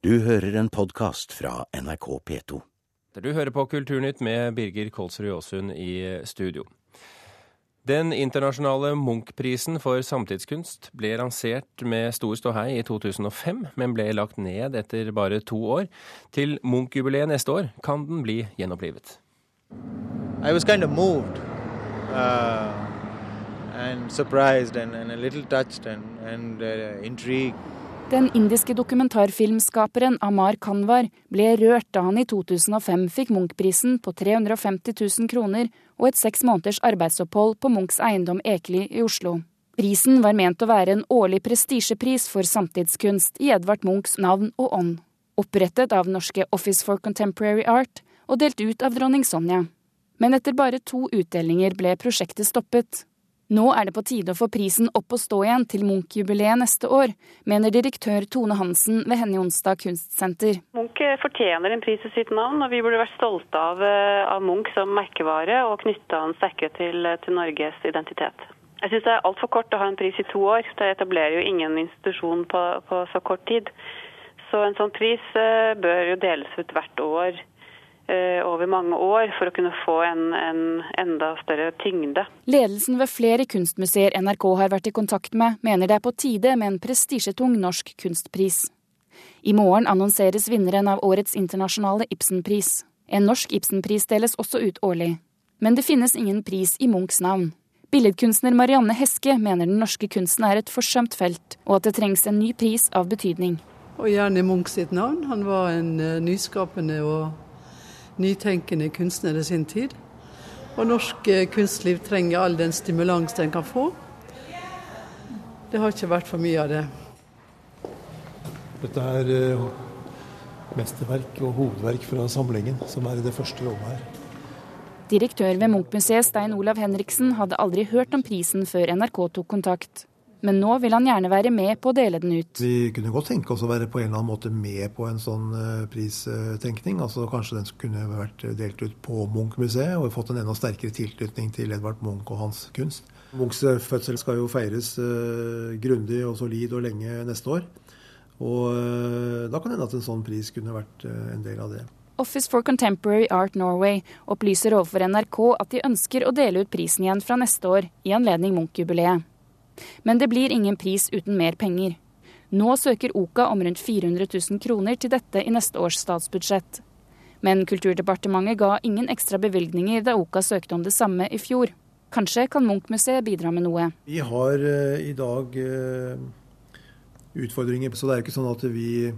Du hører en podkast fra NRK P2. Du hører på Kulturnytt med Birger Kolsrud Aasund i studio. Den internasjonale Munch-prisen for samtidskunst ble lansert med stor ståhei i 2005, men ble lagt ned etter bare to år. Til Munch-jubileet neste år kan den bli gjenopplivet. I was kind of moved uh, and surprised and, and a little touched and, and uh, intrigued. Den indiske dokumentarfilmskaperen Amar Kanwar ble rørt da han i 2005 fikk Munch-prisen på 350 000 kroner og et seks måneders arbeidsopphold på Munchs eiendom Ekely i Oslo. Prisen var ment å være en årlig prestisjepris for samtidskunst i Edvard Munchs navn og ånd. Opprettet av norske Office for Contemporary Art og delt ut av dronning Sonja. Men etter bare to utdelinger ble prosjektet stoppet. Nå er det på tide å få prisen opp og stå igjen til Munch-jubileet neste år, mener direktør Tone Hansen ved Henny Onsdag kunstsenter. Munch fortjener en pris i sitt navn, og vi burde vært stolte av, eh, av Munch som merkevare og knytta han sterkere til, til, Norges identitet. Jeg syns det er altfor kort å ha en pris i to år. Det etablerer jo ingen institusjon på, på så kort tid. Så en sånn pris eh, bør jo deles ut hvert år Eh, over mange år for å kunne få en, en, enda større tyngde. Ledelsen ved flere kunstmuseer NRK har vært i kontakt med, mener det er på tide med en prestisjetung norsk kunstpris. I morgen annonseres vinneren av årets internasjonale Ibsenpris. En norsk Ibsenpris deles også ut årlig. Men det finnes ingen pris i Munchs navn. Billedkunstner Marianne Heske mener den norske kunsten er et forsømt felt, og at det trengs en ny pris av betydning. Og gjerne Munch sitt navn. Han var en uh, nyskapende og nytenkende kunstnere i sin tid. Og norsk eh, kunstliv trenger all den stimulans den kan få. Det har ikke vært for mye av det. Dette er uh, mesterverk og hovedverk fra samlingen, som er i det første rommet her. Direktør ved Munch-museet Stein Olav Henriksen hadde aldri hørt om prisen før NRK tok kontakt men nå vil han gjerne være med på å dele den ut. Vi kunne godt tenke oss å være på en eller annen måte med på en sånn uh, pristenkning. altså Kanskje den kunne vært delt ut på Munch-museet og fått en enda sterkere tilknytning til Edvard Munch og hans kunst. Munchs eh, fødsel skal jo feires uh, grundig og solid og lenge neste år. Og da kan det hende at en sånn pris kunne vært en del av det. Office for Contemporary Art Norway opplyser overfor NRK at de ønsker å dele ut prisen igjen fra neste år, i anledning Munch-jubileet. Men det blir ingen pris uten mer penger. Nå søker OKA om rundt 400 000 kroner til dette i neste års statsbudsjett. Men Kulturdepartementet ga ingen ekstra bevilgninger da OKA søkte om det samme i fjor. Kanskje kan Munch-museet bidra med noe? Vi har uh, i dag uh, utfordringer, så det er ikke sånn at vi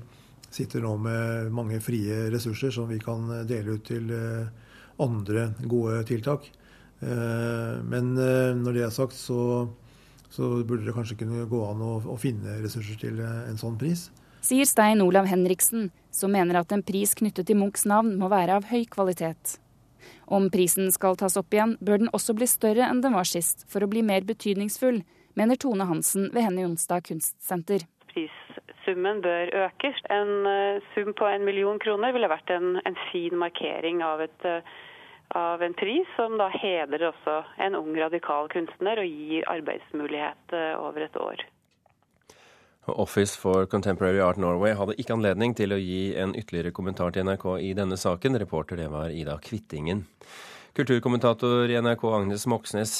sitter nå med mange frie ressurser som vi kan dele ut til uh, andre gode tiltak. Men når det er sagt, så så burde det kanskje kunne gå an å, å finne ressurser til eh, en sånn pris. Sier Stein Olav Henriksen, som mener at en pris knyttet til Munchs navn må være av høy kvalitet. Om prisen skal tas opp igjen, bør den også bli større enn den var sist, for å bli mer betydningsfull, mener Tone Hansen ved Henny Jonstad kunstsenter. Prissummen bør økes. En uh, sum på en million kroner ville vært en, en fin markering av et uh, av en pris som da hedrer også en ung, radikal kunstner og gir arbeidsmulighet eh, over et år. Office for Contemporary Art Norway hadde ikke anledning til å gi en ytterligere kommentar til NRK i denne saken. Reporter det var Ida Kvittingen. Kulturkommentator i NRK Agnes Moxnes,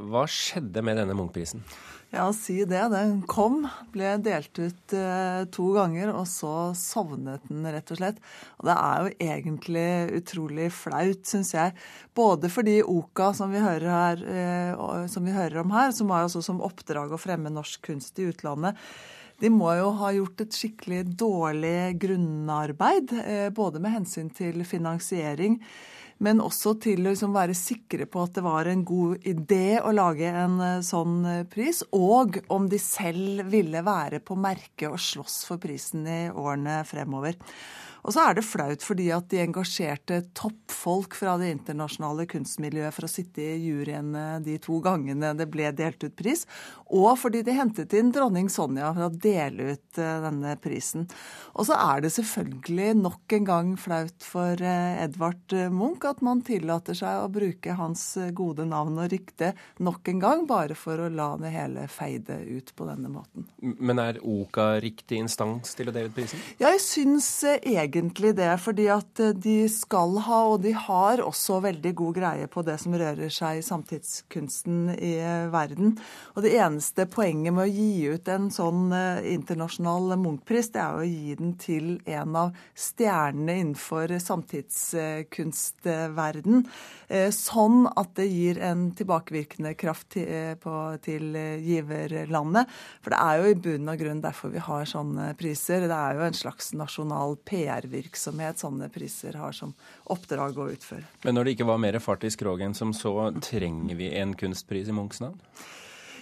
hva skjedde med denne Munch-prisen? Ja, si det. Den kom, ble delt ut eh, to ganger, og så sovnet den, rett og slett. Og det er jo egentlig utrolig flaut, syns jeg. Både fordi OKA, som vi, her, eh, som vi hører om her, som har altså som oppdrag å fremme norsk kunst i utlandet, de må jo ha gjort et skikkelig dårlig grunnarbeid, eh, både med hensyn til finansiering men også til å liksom være sikre på at det var en god idé å lage en eh, sånn eh, pris, og om de selv ville være på merket og slåss for prisen i årene fremover. Og så er det flaut fordi at de engasjerte toppfolk fra det internasjonale kunstmiljøet for å sitte i juryen de to gangene det ble delt ut pris, og fordi de hentet inn dronning Sonja for å dele ut eh, denne prisen. Og så er det selvfølgelig nok en gang flaut for eh, Edvard Munch at man tillater seg å bruke hans gode navn og rykte nok en gang, bare for å la det hele feide ut på denne måten. Men er OKA riktig instans til å dele ut prisen? Ja, Jeg syns egentlig det, fordi at de skal ha, og de har også veldig god greie på det som rører seg i samtidskunsten i verden. Og det eneste poenget med å gi ut en sånn internasjonal Munch-pris, det er å gi den til en av stjernene innenfor samtidskunstverden. Eh, sånn at det gir en tilbakevirkende kraft til, eh, giverlandet. For det er jo i bunn og grunn derfor vi har sånne priser. Det er jo en slags nasjonal PR-virksomhet sånne priser har som oppdrag å utføre. Men når det ikke var mer fart i skroget enn som så, trenger vi en kunstpris i Munchs navn?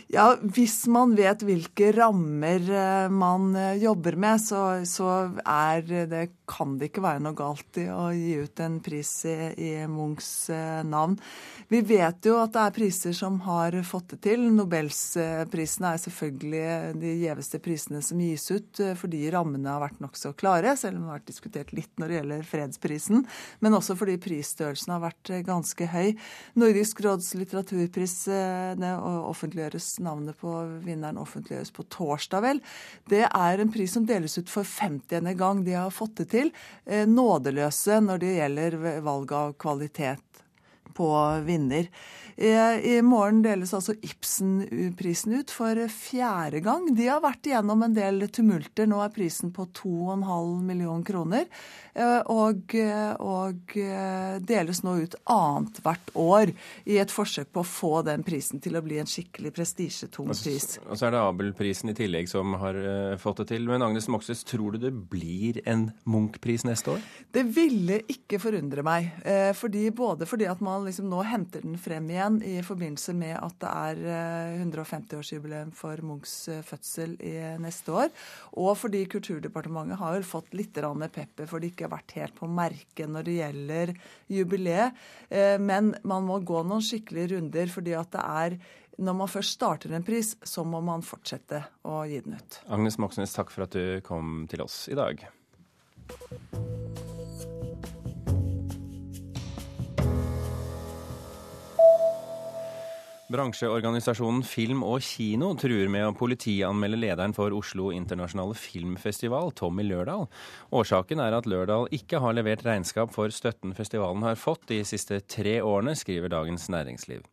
Ja, Hvis man vet hvilke rammer eh, man eh, jobber med, så, så er det, kan det ikke være noe galt i å gi ut en pris i, i Munchs eh, navn. Vi vet jo at det er priser som har fått det til. Nobelsprisene er selvfølgelig de gjeveste prisene som gis ut fordi rammene har vært nokså klare, selv om det har vært diskutert litt når det gjelder fredsprisen, men også fordi prisstørrelsen har vært ganske høy. Nordisk råds litteraturpris offentliggjøres navnet på vinneren offentliggjøres på torsdag, vel. Det er en pris som deles ut for 50. gang. De har fått det til. Eh, nådeløse når det gjelder valg av kvalitet på vinner. I morgen deles altså Ibsen-prisen ut for fjerde gang. De har vært igjennom en del tumulter. Nå er prisen på 2,5 million kroner. Eh, og, og eh, deles nå ut annethvert år i et forsøk på å få den prisen til å bli en skikkelig prestisjetung pris. Og så er det Abel-prisen i tillegg som har fått det til. Men Agnes Moxnes, tror du det blir en Munch-pris neste år? Det ville ikke forundre meg. Eh, fordi, både fordi at man liksom nå henter den frem igjen igjen i forbindelse med at det er 150-årsjubileum eh, for Munchs eh, fødsel i neste år. Og fordi Kulturdepartementet har fått litt pepper for det ikke har vært helt på merket når det gjelder jubileet. Eh, men man må gå noen skikkelige runder, fordi at det er når man først starter en pris, så må man fortsette å gi den ut. Agnes Moxnes, takk for at du kom til oss i dag. Bransjeorganisasjonen Film og Kino truer med å politianmelde lederen for Oslo internasjonale filmfestival, Tommy Lørdal. Årsaken er at Lørdal ikke har levert regnskap for støtten festivalen har fått de siste tre årene, skriver Dagens Næringsliv.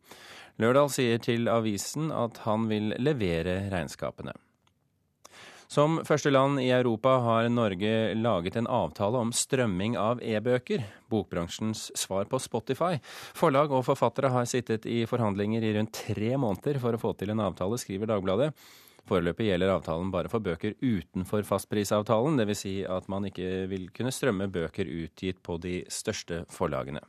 Lørdal sier til avisen at han vil levere regnskapene. Som første land i Europa har Norge laget en avtale om strømming av e-bøker, bokbransjens svar på Spotify. Forlag og forfattere har sittet i forhandlinger i rundt tre måneder for å få til en avtale, skriver Dagbladet. Foreløpig gjelder avtalen bare for bøker utenfor fastprisavtalen, dvs. Si at man ikke vil kunne strømme bøker utgitt på de største forlagene.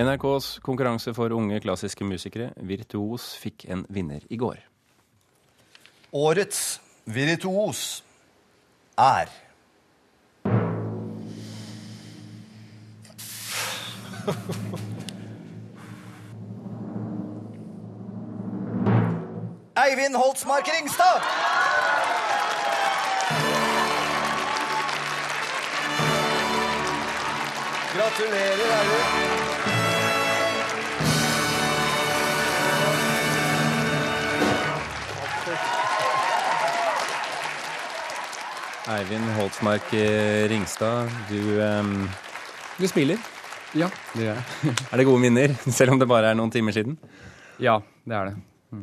NRKs konkurranse for unge klassiske musikere, Virtuos, fikk en vinner i går. Årets virtuos er Eivind Holtsmark Ringstad! Gratulerer, Eivind. Eivind Holtsmark eh, Ringstad, du, um, du smiler. Ja, det gjør jeg. er det gode minner, selv om det bare er noen timer siden? Ja, det er det. Mm.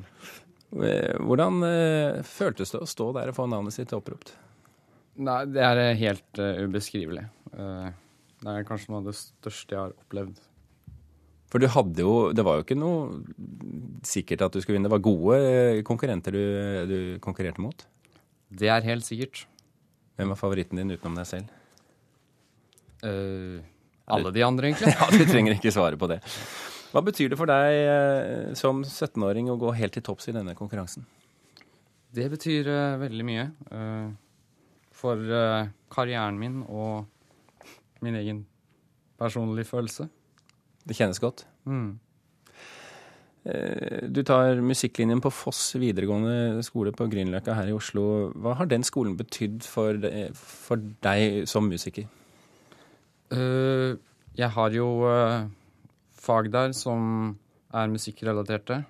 Hvordan uh, føltes det å stå der og få navnet sitt oppropt? Nei, Det er helt uh, ubeskrivelig. Uh, det er kanskje noe av det største jeg har opplevd. For du hadde jo Det var jo ikke noe sikkert at du skulle vinne. Det var gode konkurrenter du, du konkurrerte mot? Det er helt sikkert. Hvem var favoritten din utenom deg selv? Uh, alle de andre, egentlig. ja, Du trenger ikke svare på det. Hva betyr det for deg uh, som 17-åring å gå helt til topps i denne konkurransen? Det betyr uh, veldig mye. for karrieren min og min egen personlige følelse. Det kjennes godt? Mm. Eh, du tar musikklinjen på Foss videregående skole på Grünerløkka her i Oslo. Hva har den skolen betydd for, for deg som musiker? Uh, Jeg har jo uh, fag der som er musikkrelaterte.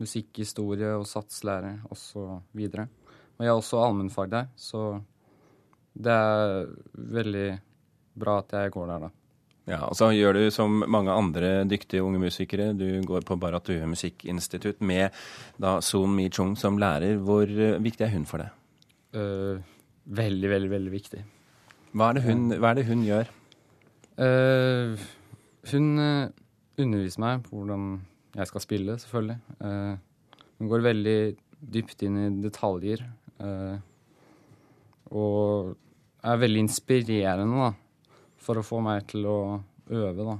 Musikkhistorie og satslære osv. Og jeg har også allmennfag der, så det er veldig bra at jeg går der, da. Ja, og så gjør du som mange andre dyktige unge musikere. Du går på Barrat Due musikkinstitutt med da Son Mi-chung som lærer. Hvor viktig er hun for deg? Uh, veldig, veldig, veldig viktig. Hva er det hun, er det hun gjør? Uh, hun uh, underviser meg på hvordan jeg skal spille, selvfølgelig. hun går veldig dypt inn i detaljer. og er veldig inspirerende, da. For å få meg til å øve, da.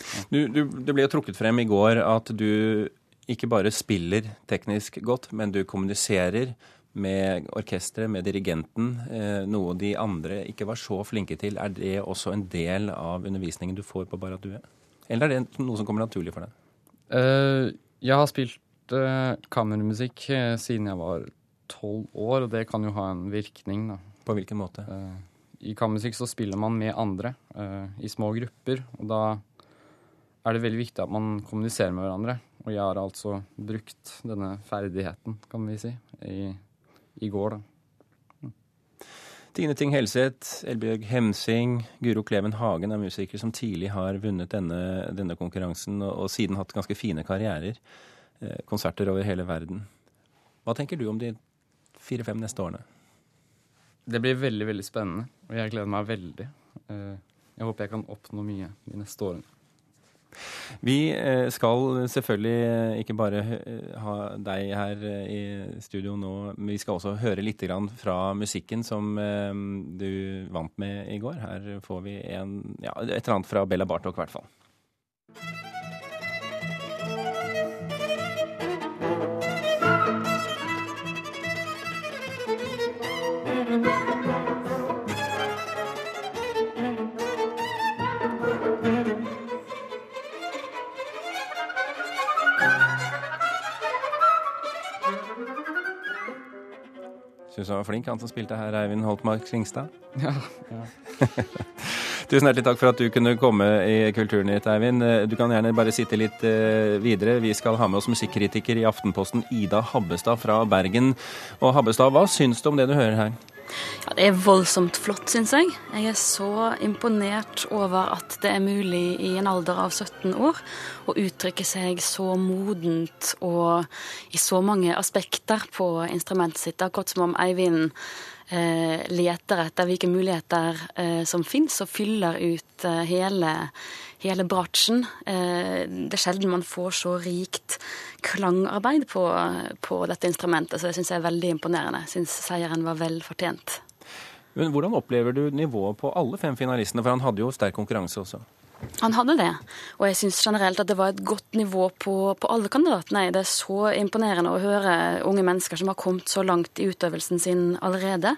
Ja. Du, du, det ble jo trukket frem i går at du ikke bare spiller teknisk godt, men du kommuniserer med orkesteret, med dirigenten, eh, noe de andre ikke var så flinke til. Er det også en del av undervisningen du får på Baradue? Eller er det noe som kommer naturlig for deg? Uh, jeg har spilt uh, kammermusikk siden jeg var tolv år, og det kan jo ha en virkning, da. På hvilken måte? Uh, I kammermusikk så spiller man med andre i små grupper, og da er det veldig viktig at man kommuniserer med hverandre. Og jeg har altså brukt denne ferdigheten, kan vi si, i i går. da. Tine Ting Helseth, Elbjørg Hemsing, Guro Kleven Hagen er musikere som tidlig har vunnet denne, denne konkurransen, og, og, siden hatt ganske fine karrierer. Eh, konserter over hele verden. Hva tenker du om de fire-fem neste årene? Det blir veldig, veldig spennende, og jeg gleder meg veldig. Eh, jeg håper jeg kan oppnå mye de neste årene. Vi eh, skal selvfølgelig eh, ikke bare ha deg her i studio nå, men vi skal også høre litt fra musikken som du vant med i går. Her får vi en, ja, et eller annet fra Bella Bartok, i hvert fall. Syns han var flink, han som spilte her, Eivind Holtmark Svingstad. Ja, ja. Tusen hjertelig takk for at du kunne komme i Kulturnytt, Eivind. Du kan gjerne bare sitte litt eh, videre. Vi skal ha med oss musikkritiker i Aftenposten, Ida Habbestad fra Bergen. Og Habbestad, hva syns du om det du hører her? Ja, Det er voldsomt flott, syns jeg. Jeg er så imponert over at det er mulig i en alder av 17 år å uttrykke seg så modent og i så mange aspekter på instrumentet sitt. Akkurat som om Eivind eh, leter etter hvilke muligheter eh, som fins, og fyller ut eh, hele hele bratsjen. Eh, det er sjelden man får så rikt klangarbeid på, på dette instrumentet, så det syns jeg er veldig imponerende. Syns seieren var vel fortjent. Men Hvordan opplever du nivået på alle fem finalistene, for han hadde jo sterk konkurranse også? Han hadde det, og jeg syns generelt at det var et godt nivå på, på, alle kandidatene. Det er så imponerende å høre unge mennesker som har kommet så langt i utøvelsen sin allerede.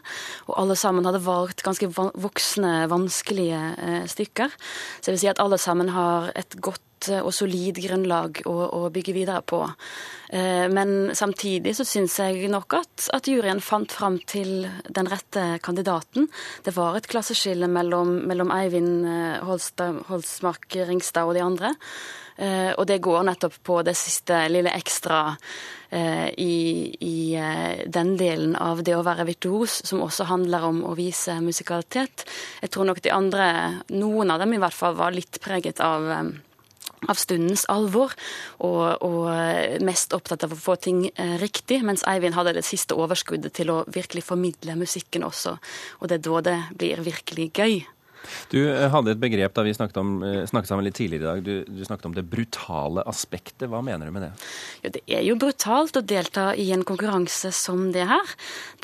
Og alle sammen hadde valgt ganske voksne, vanskelige eh, stykker. Så jeg vil si at alle sammen har et godt Eh, og solid grunnlag å, å bygge videre på. Eh, men samtidig så syns jeg nok at, at, juryen fant fram til den rette kandidaten. Det var et klasseskille mellom, mellom Eivind eh, Holstad, Holsmark Ringstad og de andre. Og det går nettopp på det siste lille ekstra i, i den delen av det å være virtuos, som også handler om å vise musikalitet. Jeg tror nok de andre, noen av dem i hvert fall, var litt preget av av stundens alvor, og, og, mest opptatt av å få ting eh, riktig, mens Eivind hadde det siste overskuddet til å virkelig formidle musikken også. Og det er da det blir virkelig gøy. Du eh, hadde et begrep da vi snakket, om, eh, snakket sammen litt tidligere i dag. Du, du, snakket om det brutale aspektet. Hva mener du med det? Jo, det er jo brutalt å delta i en konkurranse som det her.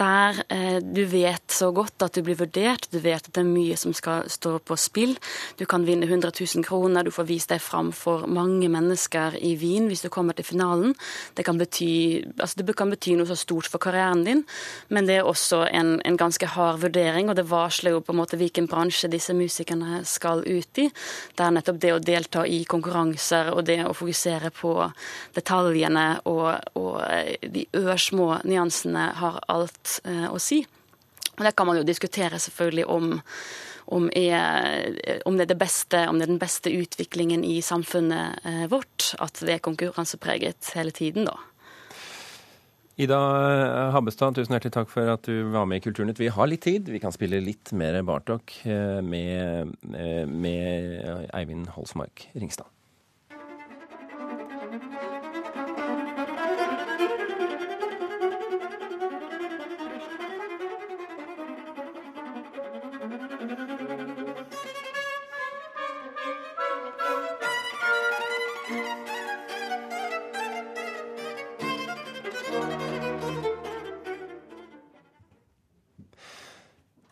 Der eh, du vet så godt at du blir vurdert, du vet at det er mye som skal stå på spill. Du kan vinne 100 000 kroner, du får vist deg fram for mange mennesker i Wien hvis du kommer til finalen. Det kan bety, altså det kan bety noe så stort for karrieren din, men det er også en, en ganske hard vurdering, og det varsler jo på en måte hvilken bransje disse disse musikerne skal ut i. Det er nettopp det å delta i konkurranser og det å fokusere på detaljene og, og eh, de ørsmå nyansene har alt eh, å si. Og Det kan man jo diskutere selvfølgelig om om, er, om, det er det beste, om det er den beste utviklingen i samfunnet eh, vårt, at det er konkurransepreget hele tiden, da. Ida Habbestad, tusen hjertelig takk for at du var med i Kulturnytt. Vi har litt tid. Vi kan spille litt mer Bartok eh, med, eh, med Eivind Holsmark Ringstad.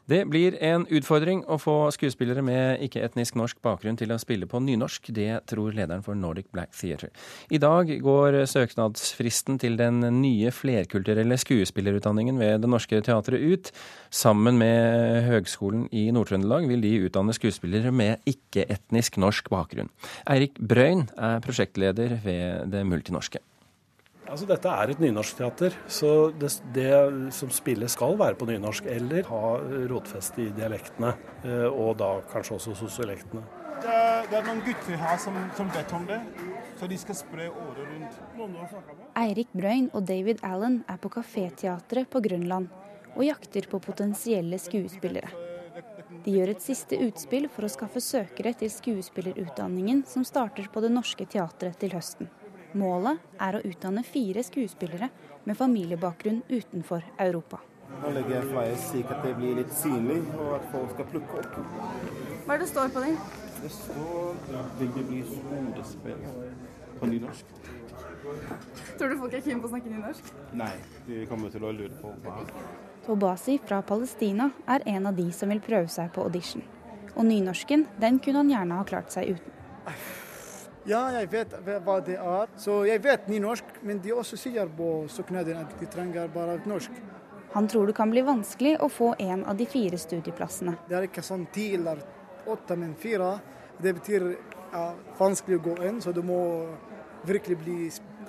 Det blir en utfordring å få skuespillere med ikke-etnisk norsk bakgrunn til å spille på nynorsk. Det tror lederen for Nordic Black Theatre. I dag går søknadsfristen til den nye flerkulturelle skuespillerutdanningen ved Det Norske Teatret ut. Sammen med Høgskolen i Nord-Trøndelag vil de utdanne skuespillere med ikke-etnisk norsk bakgrunn. Eirik Brøyn er prosjektleder ved Det Multinorske. Altså, dette er et nynorskteater, så det, det, som spilles skal være på nynorsk, eller ha rotfeste i dialektene, eh, og da kanskje også sosialektene. Det, det, er noen gutter her som, som vet om det, så de skal spre året rundt. Eirik Brøyn og David Allen er på Kaféteatret på Grønland og jakter på potensielle skuespillere. De gjør et siste utspill for å skaffe søkere til skuespillerutdanningen som starter på Det Norske Teatret til høsten. Målet er å utdanne fire skuespillere med familiebakgrunn utenfor Europa. Nå legger jeg flyers slik at det blir litt synlig, og at folk skal plukke opp. Hva er det står på den? Det står 'Vil det bli skolespill' på nynorsk. Tror du folk er keen på å snakke nynorsk? Nei, de kommer til å lure på hva. Tobasi fra Palestina er en av de som vil prøve seg på audition. Og nynorsken, den kunne han gjerne ha klart seg uten. Ja, jeg vet hva det er. Så jeg vet nynorsk, men de også sier på søknaden at de trenger bare norsk. Han tror det kan bli vanskelig å få en av de fire studieplassene. Det er ikke sånn ti eller åtte, men fire. Det betyr ja, vanskelig å gå inn, så du må virkelig bli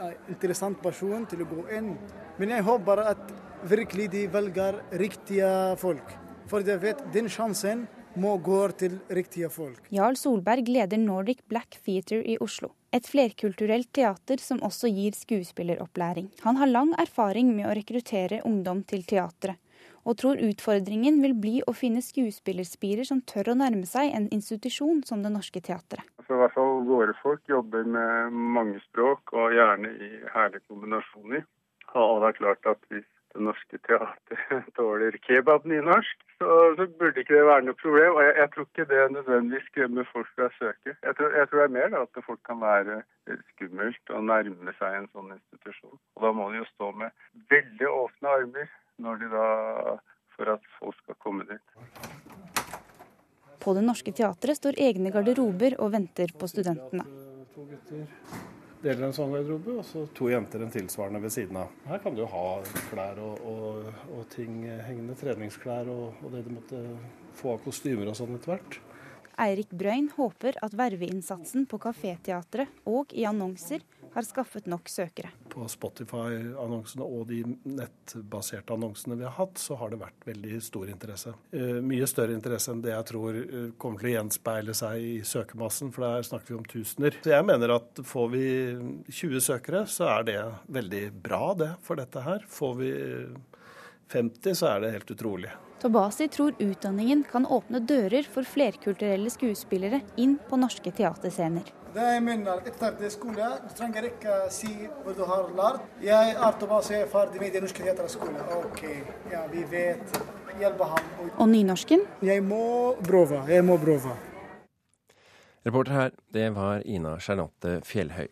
en interessant person til å gå inn. Men jeg håper at virkelig de velger riktige folk. For jeg vet den sjansen må gå til riktige folk. Jarl Solberg leder Nordic Black Theatre i Oslo. Et flerkulturelt teater som også gir skuespilleropplæring. Han har lang erfaring med å rekruttere ungdom til teatret, og tror utfordringen vil bli å finne skuespillerspirer som tør å nærme seg en institusjon som Det Norske Teatret. Altså, I hvert fall våre folk jobber med mange språk, og gjerne i herlige kombinasjoner. Og det er klart at hvis Det Norske Teatret tåler kebab nynorsk, så, så, burde ikke det være noe problem. Og jeg, jeg tror ikke det nødvendigvis skremmer folk fra å søke. Jeg tror, jeg tror, det er mer da, at folk kan være skummelt å nærme seg en sånn institusjon. Og da må de jo stå med veldig åpne armer når de da, for at folk skal komme dit. På Det Norske Teatret står egne garderober og venter på studentene. Deler en sånn garderobe, og så to jenter en tilsvarende ved siden av. Her kan du jo ha klær og, og, og ting hengende, treningsklær og, og det du måtte få av kostymer og sånn etter hvert. Eirik Brøyn håper at verveinnsatsen på Kaféteatret og i annonser har skaffet nok søkere. På Spotify-annonsene og de nettbaserte annonsene vi har hatt, så har det vært veldig stor interesse. Eh, mye større interesse enn det jeg tror eh, kommer til å gjenspeile seg i søkermassen, for der snakker vi om tusener. Så jeg mener at får vi 20 søkere, så er det veldig bra det for dette her. Får vi 50, så er det helt utrolig. Tobasi tror utdanningen kan åpne dører for flerkulturelle skuespillere inn på norske teaterscener. Det jeg mener, etter det skole, du trenger ikke si hva du har lært. Jeg er Tobasi, jeg er ferdig med den norske teaterskole. OK, ja, vi vet. Hjelpe ham. Og nynorsken? Jeg må prøve. Jeg må prøve. Reporter her, det var Ina Charlotte Fjellhøy.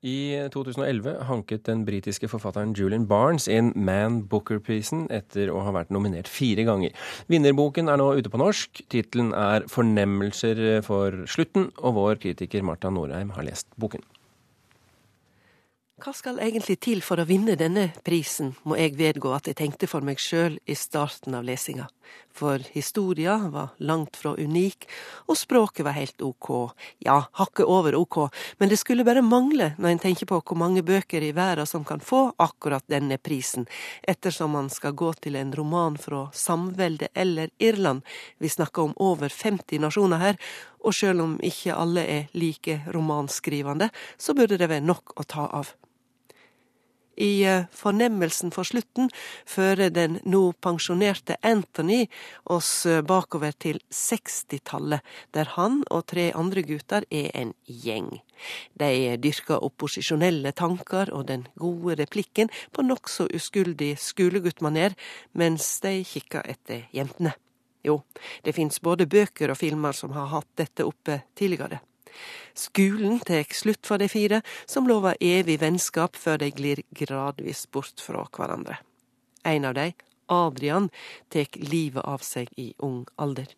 I 2011 hanket den britiske forfatteren Julian Barnes inn Man Booker-prisen etter å ha vært nominert fire ganger. Vinnerboken er nå ute på norsk. Tittelen er 'Fornemmelser for slutten', og vår kritiker Marta Norheim har lest boken. Hva skal egentlig til for å vinne denne prisen, må jeg vedgå at jeg tenkte for meg sjøl i starten av lesinga. For historia var langt fra unik, og språket var helt ok. Ja, hakket over ok, men det skulle bare mangle når en tenker på hvor mange bøker i verden som kan få akkurat denne prisen, ettersom man skal gå til en roman fra samveldet eller Irland. Vi snakker om over 50 nasjoner her, og sjøl om ikke alle er like romanskrivende, så burde det være nok å ta av. I eh, fornemmelsen for slutten fører den nå pensjonerte Anthony oss eh, bakover til 60-tallet, der han og tre andre gutter er en gjeng. De dyrker opposisjonelle tanker og den gode replikken på nokså uskyldig skoleguttmaner, mens de kikker etter jentene. Jo, det fins både bøker og filmer som har hatt dette oppe tidligere. Skolen tek slutt for de fire, som lover evig vennskap før de glir gradvis bort fra hverandre. En av de, Adrian, tek livet av seg i ung alder.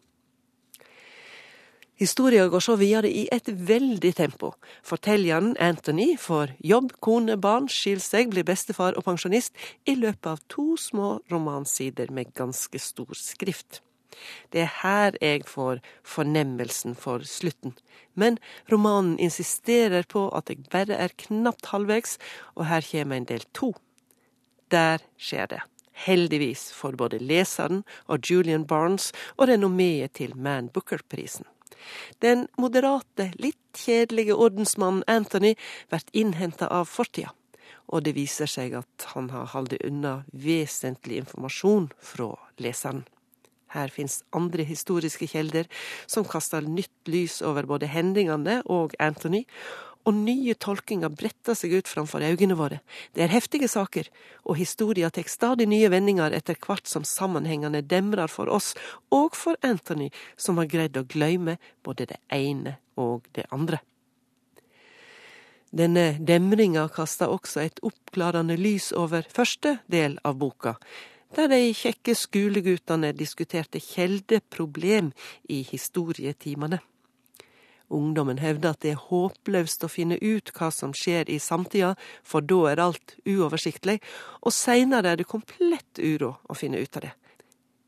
Historia går så videre i et veldig tempo. Fortelleren Anthony får jobb, kone, barn, skiller seg, blir bestefar og pensjonist i løpet av to små romansider med ganske stor skrift. Det er her jeg får fornemmelsen for slutten. Men romanen insisterer på at jeg bare er knapt halvveis, og her kommer en del to. Der skjer det. Heldigvis for både leseren og Julian Barnes og renommeet til Man Booker-prisen. Den moderate, litt kjedelige ordensmannen Anthony blir innhenta av fortida, og det viser seg at han har holdt unna vesentlig informasjon fra leseren. Her fins andre historiske kjelder som kaster nytt lys over både hendingene og Anthony, og nye tolkinger bretter seg ut framfor øynene våre. Det er heftige saker, og historia tar stadig nye vendinger etter hvert som sammenhengene demrer for oss, og for Anthony, som har greid å glemme både det ene og det andre. Denne demringa kaster også et oppklarende lys over første del av boka, der de kjekke skoleguttene diskuterte kjeldeproblem i historietimene. Ungdommen hevder at det er håpløst å finne ut hva som skjer i samtida, for da er alt uoversiktlig, og seinere er det komplett uro å finne ut av det.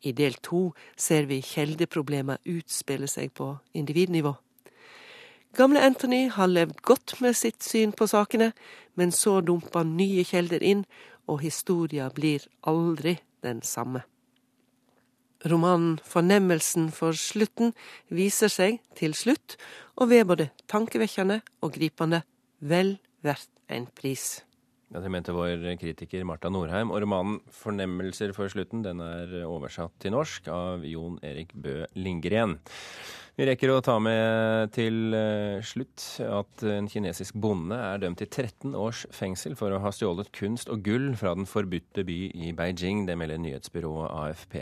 I del to ser vi kjeldeproblemer utspille seg på individnivå. Gamle Anthony har levd godt med sitt syn på sakene, men så dumper nye kjelder inn, og historia blir aldri den samme. Romanen Fornemmelsen for slutten viser seg til slutt å være både tankevekkende og gripende, vel verdt en pris. Ja, Det mente vår kritiker Marta Norheim. Og romanen 'Fornemmelser for slutten' den er oversatt til norsk av Jon Erik Bø Lindgren. Vi rekker å ta med til eh, slutt at en kinesisk bonde er dømt til 13 års fengsel for å ha stjålet kunst og gull fra den forbudte by i Beijing. Det melder nyhetsbyrået AFP.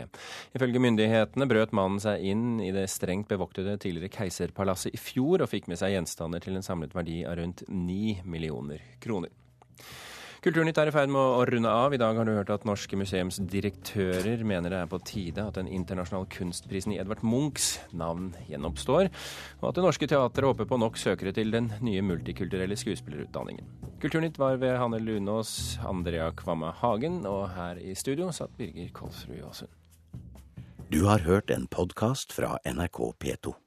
Ifølge myndighetene brøt mannen seg inn i det strengt bevoktede tidligere keiserpalasset i fjor og fikk med seg gjenstander til en samlet verdi av rundt 9 millioner kroner. Kulturnytt er i ferd med å runde av. I dag har du hørt at norske museumsdirektører mener det er på tide at den internasjonale kunstprisen i Edvard Munchs navn gjenoppstår, og at Det Norske Teatret håper på nok søkere til den nye multikulturelle skuespillerutdanningen. Kulturnytt var ved Hanne Lunås, Andrea Kvamme Hagen, og her i studio satt Birger Kolsrud Aasund. Du har hørt en podkast fra NRK P2.